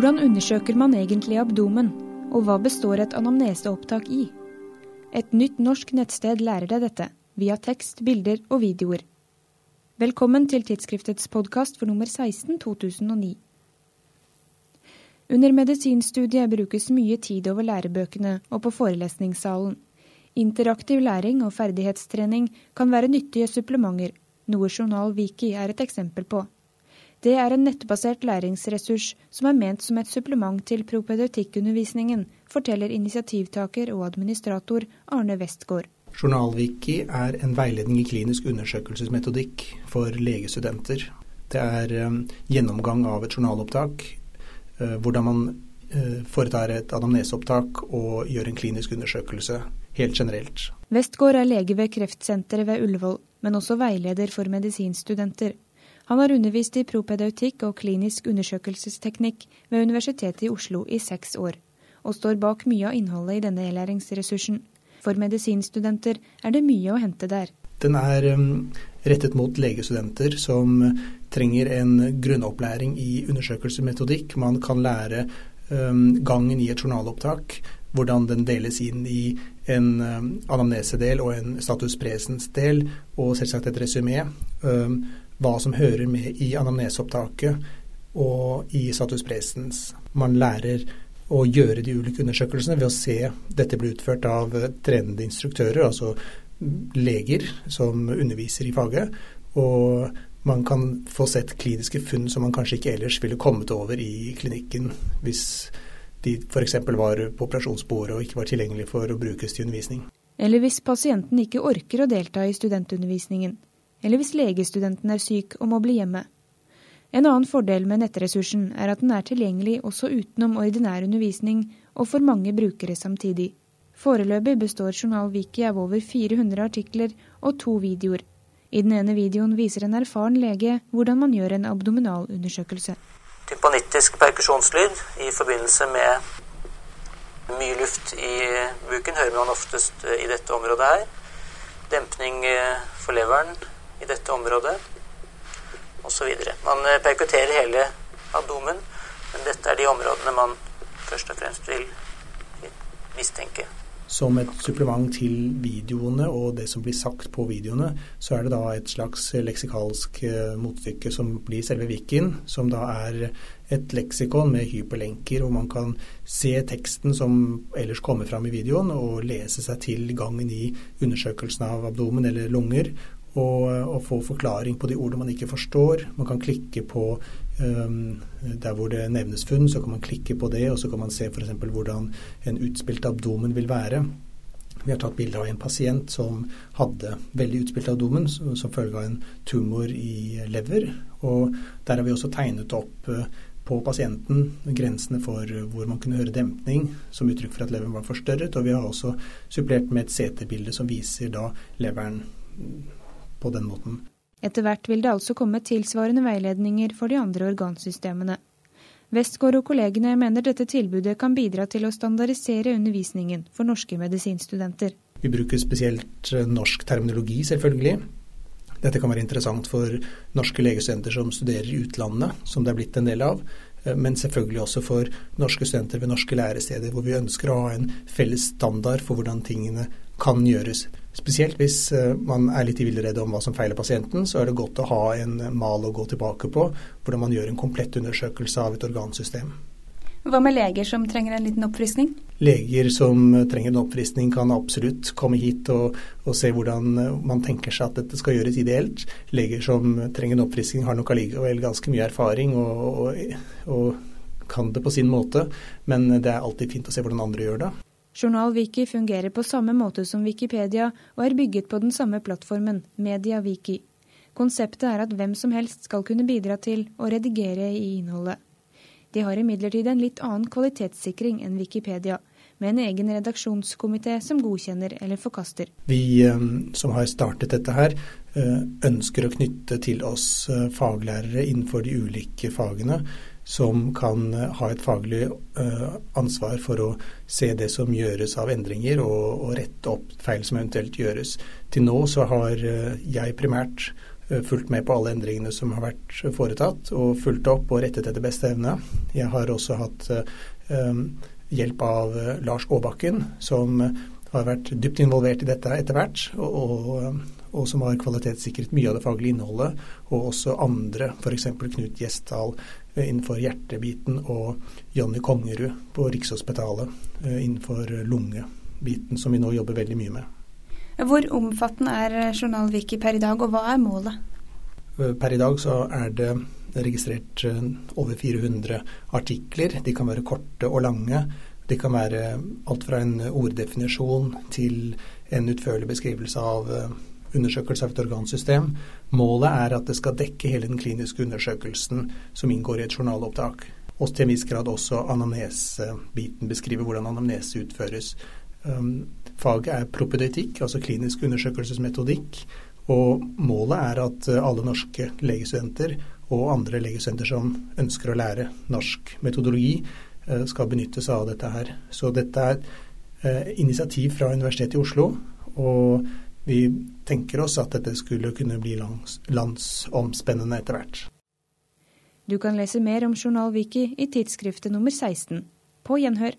Hvordan undersøker man egentlig abdomen, og hva består et anamneseopptak i? Et nytt norsk nettsted lærer deg dette, via tekst, bilder og videoer. Velkommen til tidsskriftets podkast for nummer 16 2009. Under medisinstudiet brukes mye tid over lærebøkene og på forelesningssalen. Interaktiv læring og ferdighetstrening kan være nyttige supplementer, noe Journal Viki er et eksempel på. Det er en nettbasert læringsressurs som er ment som et supplement til propedeutikkundervisningen, forteller initiativtaker og administrator Arne Westgård. Journalwiki er en veiledning i klinisk undersøkelsesmetodikk for legestudenter. Det er um, gjennomgang av et journalopptak, uh, hvordan man uh, foretar et anamneseopptak og gjør en klinisk undersøkelse helt generelt. Westgård er lege ved kreftsenteret ved Ullevål, men også veileder for medisinstudenter. Han har undervist i propedeutikk og klinisk undersøkelsesteknikk ved Universitetet i Oslo i seks år, og står bak mye av innholdet i denne e-læringsressursen. For medisinstudenter er det mye å hente der. Den er um, rettet mot legestudenter som trenger en grunnopplæring i undersøkelsesmetodikk. Man kan lære um, gangen i et journalopptak, hvordan den deles inn i en um, anamnesedel og en status presens-del, og selvsagt et resymé. Um, hva som hører med i anamneseopptaket og i status presens. Man lærer å gjøre de ulike undersøkelsene ved å se dette bli utført av trenende instruktører, altså leger som underviser i faget. Og man kan få sett kliniske funn som man kanskje ikke ellers ville kommet over i klinikken hvis de f.eks. var på operasjonsbordet og ikke var tilgjengelig for å brukes til undervisning. Eller hvis pasienten ikke orker å delta i studentundervisningen eller hvis legestudenten er syk og må bli hjemme. En annen fordel med nettressursen er at den er tilgjengelig også utenom ordinær undervisning og for mange brukere samtidig. Foreløpig består Journal Wiki av over 400 artikler og to videoer. I den ene videoen viser en erfaren lege hvordan man gjør en abdominalundersøkelse. Tympanittisk perkusjonslyd i forbindelse med mye luft i buken hører man oftest i dette området her. Dempning for leveren i dette området osv. Man eh, perkuterer hele abdomen, men dette er de områdene man først og fremst vil mistenke. Som et supplement til videoene og det som blir sagt på videoene, så er det da et slags leksikalsk eh, motstykke som blir selve wikien, som da er et leksikon med hyperlenker, hvor man kan se teksten som ellers kommer fram i videoen, og lese seg til gangen i undersøkelsen av abdomen eller lunger, og, og, få forklaring på de ordene man ikke forstår. Man kan klikke på um, der hvor det nevnes funn, så kan man klikke på det, og så kan man se f.eks. hvordan en utspilt abdomen vil være. Vi har tatt bilde av en pasient som hadde veldig utspilt abdomen som følge av en tumor i lever. Og der har vi også tegnet opp uh, på pasienten grensene for hvor man kunne høre dempning som uttrykk for at leveren var forstørret. Og vi har også supplert med et CT-bilde som viser da leveren på den måten. Etter hvert vil det altså komme tilsvarende veiledninger for de andre organsystemene. Westgård og kollegene mener dette tilbudet kan bidra til å standardisere undervisningen for norske medisinstudenter. Vi bruker spesielt eh, norsk terminologi, selvfølgelig. Dette kan være interessant for norske legestudenter som studerer i utlandet, som det er blitt en del av. Eh, men selvfølgelig også for norske studenter ved norske læresteder, hvor vi ønsker å ha en felles standard for hvordan tingene kan gjøres. Spesielt hvis eh, man er litt i villrede om hva som feiler pasienten, så er det godt å ha en mal å gå tilbake på, hvordan man gjør en komplett undersøkelse av et organsystem. Hva med leger som trenger en liten oppfriskning? Leger som trenger en oppfriskning kan absolutt komme hit og, og, se hvordan man tenker seg at dette skal gjøres ideelt. Leger som trenger en oppfriskning har nok allikevel ganske mye erfaring og, og, og kan det på sin måte, men det er alltid fint å se hvordan andre gjør det. Journalwiki fungerer på samme måte som Wikipedia og er bygget på den samme plattformen, MediaWiki. Konseptet er at hvem som helst skal kunne bidra til å redigere i innholdet. De har imidlertid en litt annen kvalitetssikring enn Wikipedia, med en egen redaksjonskomité som godkjenner eller forkaster. Vi eh, som har startet dette her, eh, ønsker å knytte til oss eh, faglærere innenfor de ulike fagene som kan eh, ha et faglig uh, ansvar for å se det som gjøres av endringer, og, og, rette opp feil som eventuelt gjøres. Til nå så har uh, jeg primært fulgt med på alle endringene som har vært foretatt, og fulgt opp og rettet etter beste evne. Jeg har også hatt hjelp av Lars Aabakken, som har vært dypt involvert i dette etter hvert, og, og, som har kvalitetssikret mye av det faglige innholdet. Og også andre, f.eks. Knut Gjesdal innenfor hjertebiten, og Jonny Kongerud på Rikshospitalet innenfor lungebiten, som vi nå jobber veldig mye med. Hvor omfattende er Journalviki per i dag, og hva er målet? Eh, per i dag så er det registrert eh, over 400 artikler. De kan være korte og lange. Det kan være alt fra en orddefinisjon til en utførlig beskrivelse av eh, undersøkelse av et organsystem. Målet er at det skal dekke hele den kliniske undersøkelsen som inngår i et journalopptak. Og til en viss grad også anamnesebiten, beskriver hvordan anamnese utføres. Um, faget er propedeutikk, altså klinisk undersøkelsesmetodikk. Og målet er at uh, alle norske legestudenter og andre legestudenter som ønsker å lære norsk metodologi, uh, skal benytte seg av dette her. Så dette er uh, initiativ fra Universitetet i Oslo. Og vi tenker oss at dette skulle kunne bli lands, landsomspennende etter hvert. Du kan lese mer om Journal Wiki i tidsskriftet nummer 16. På gjenhør.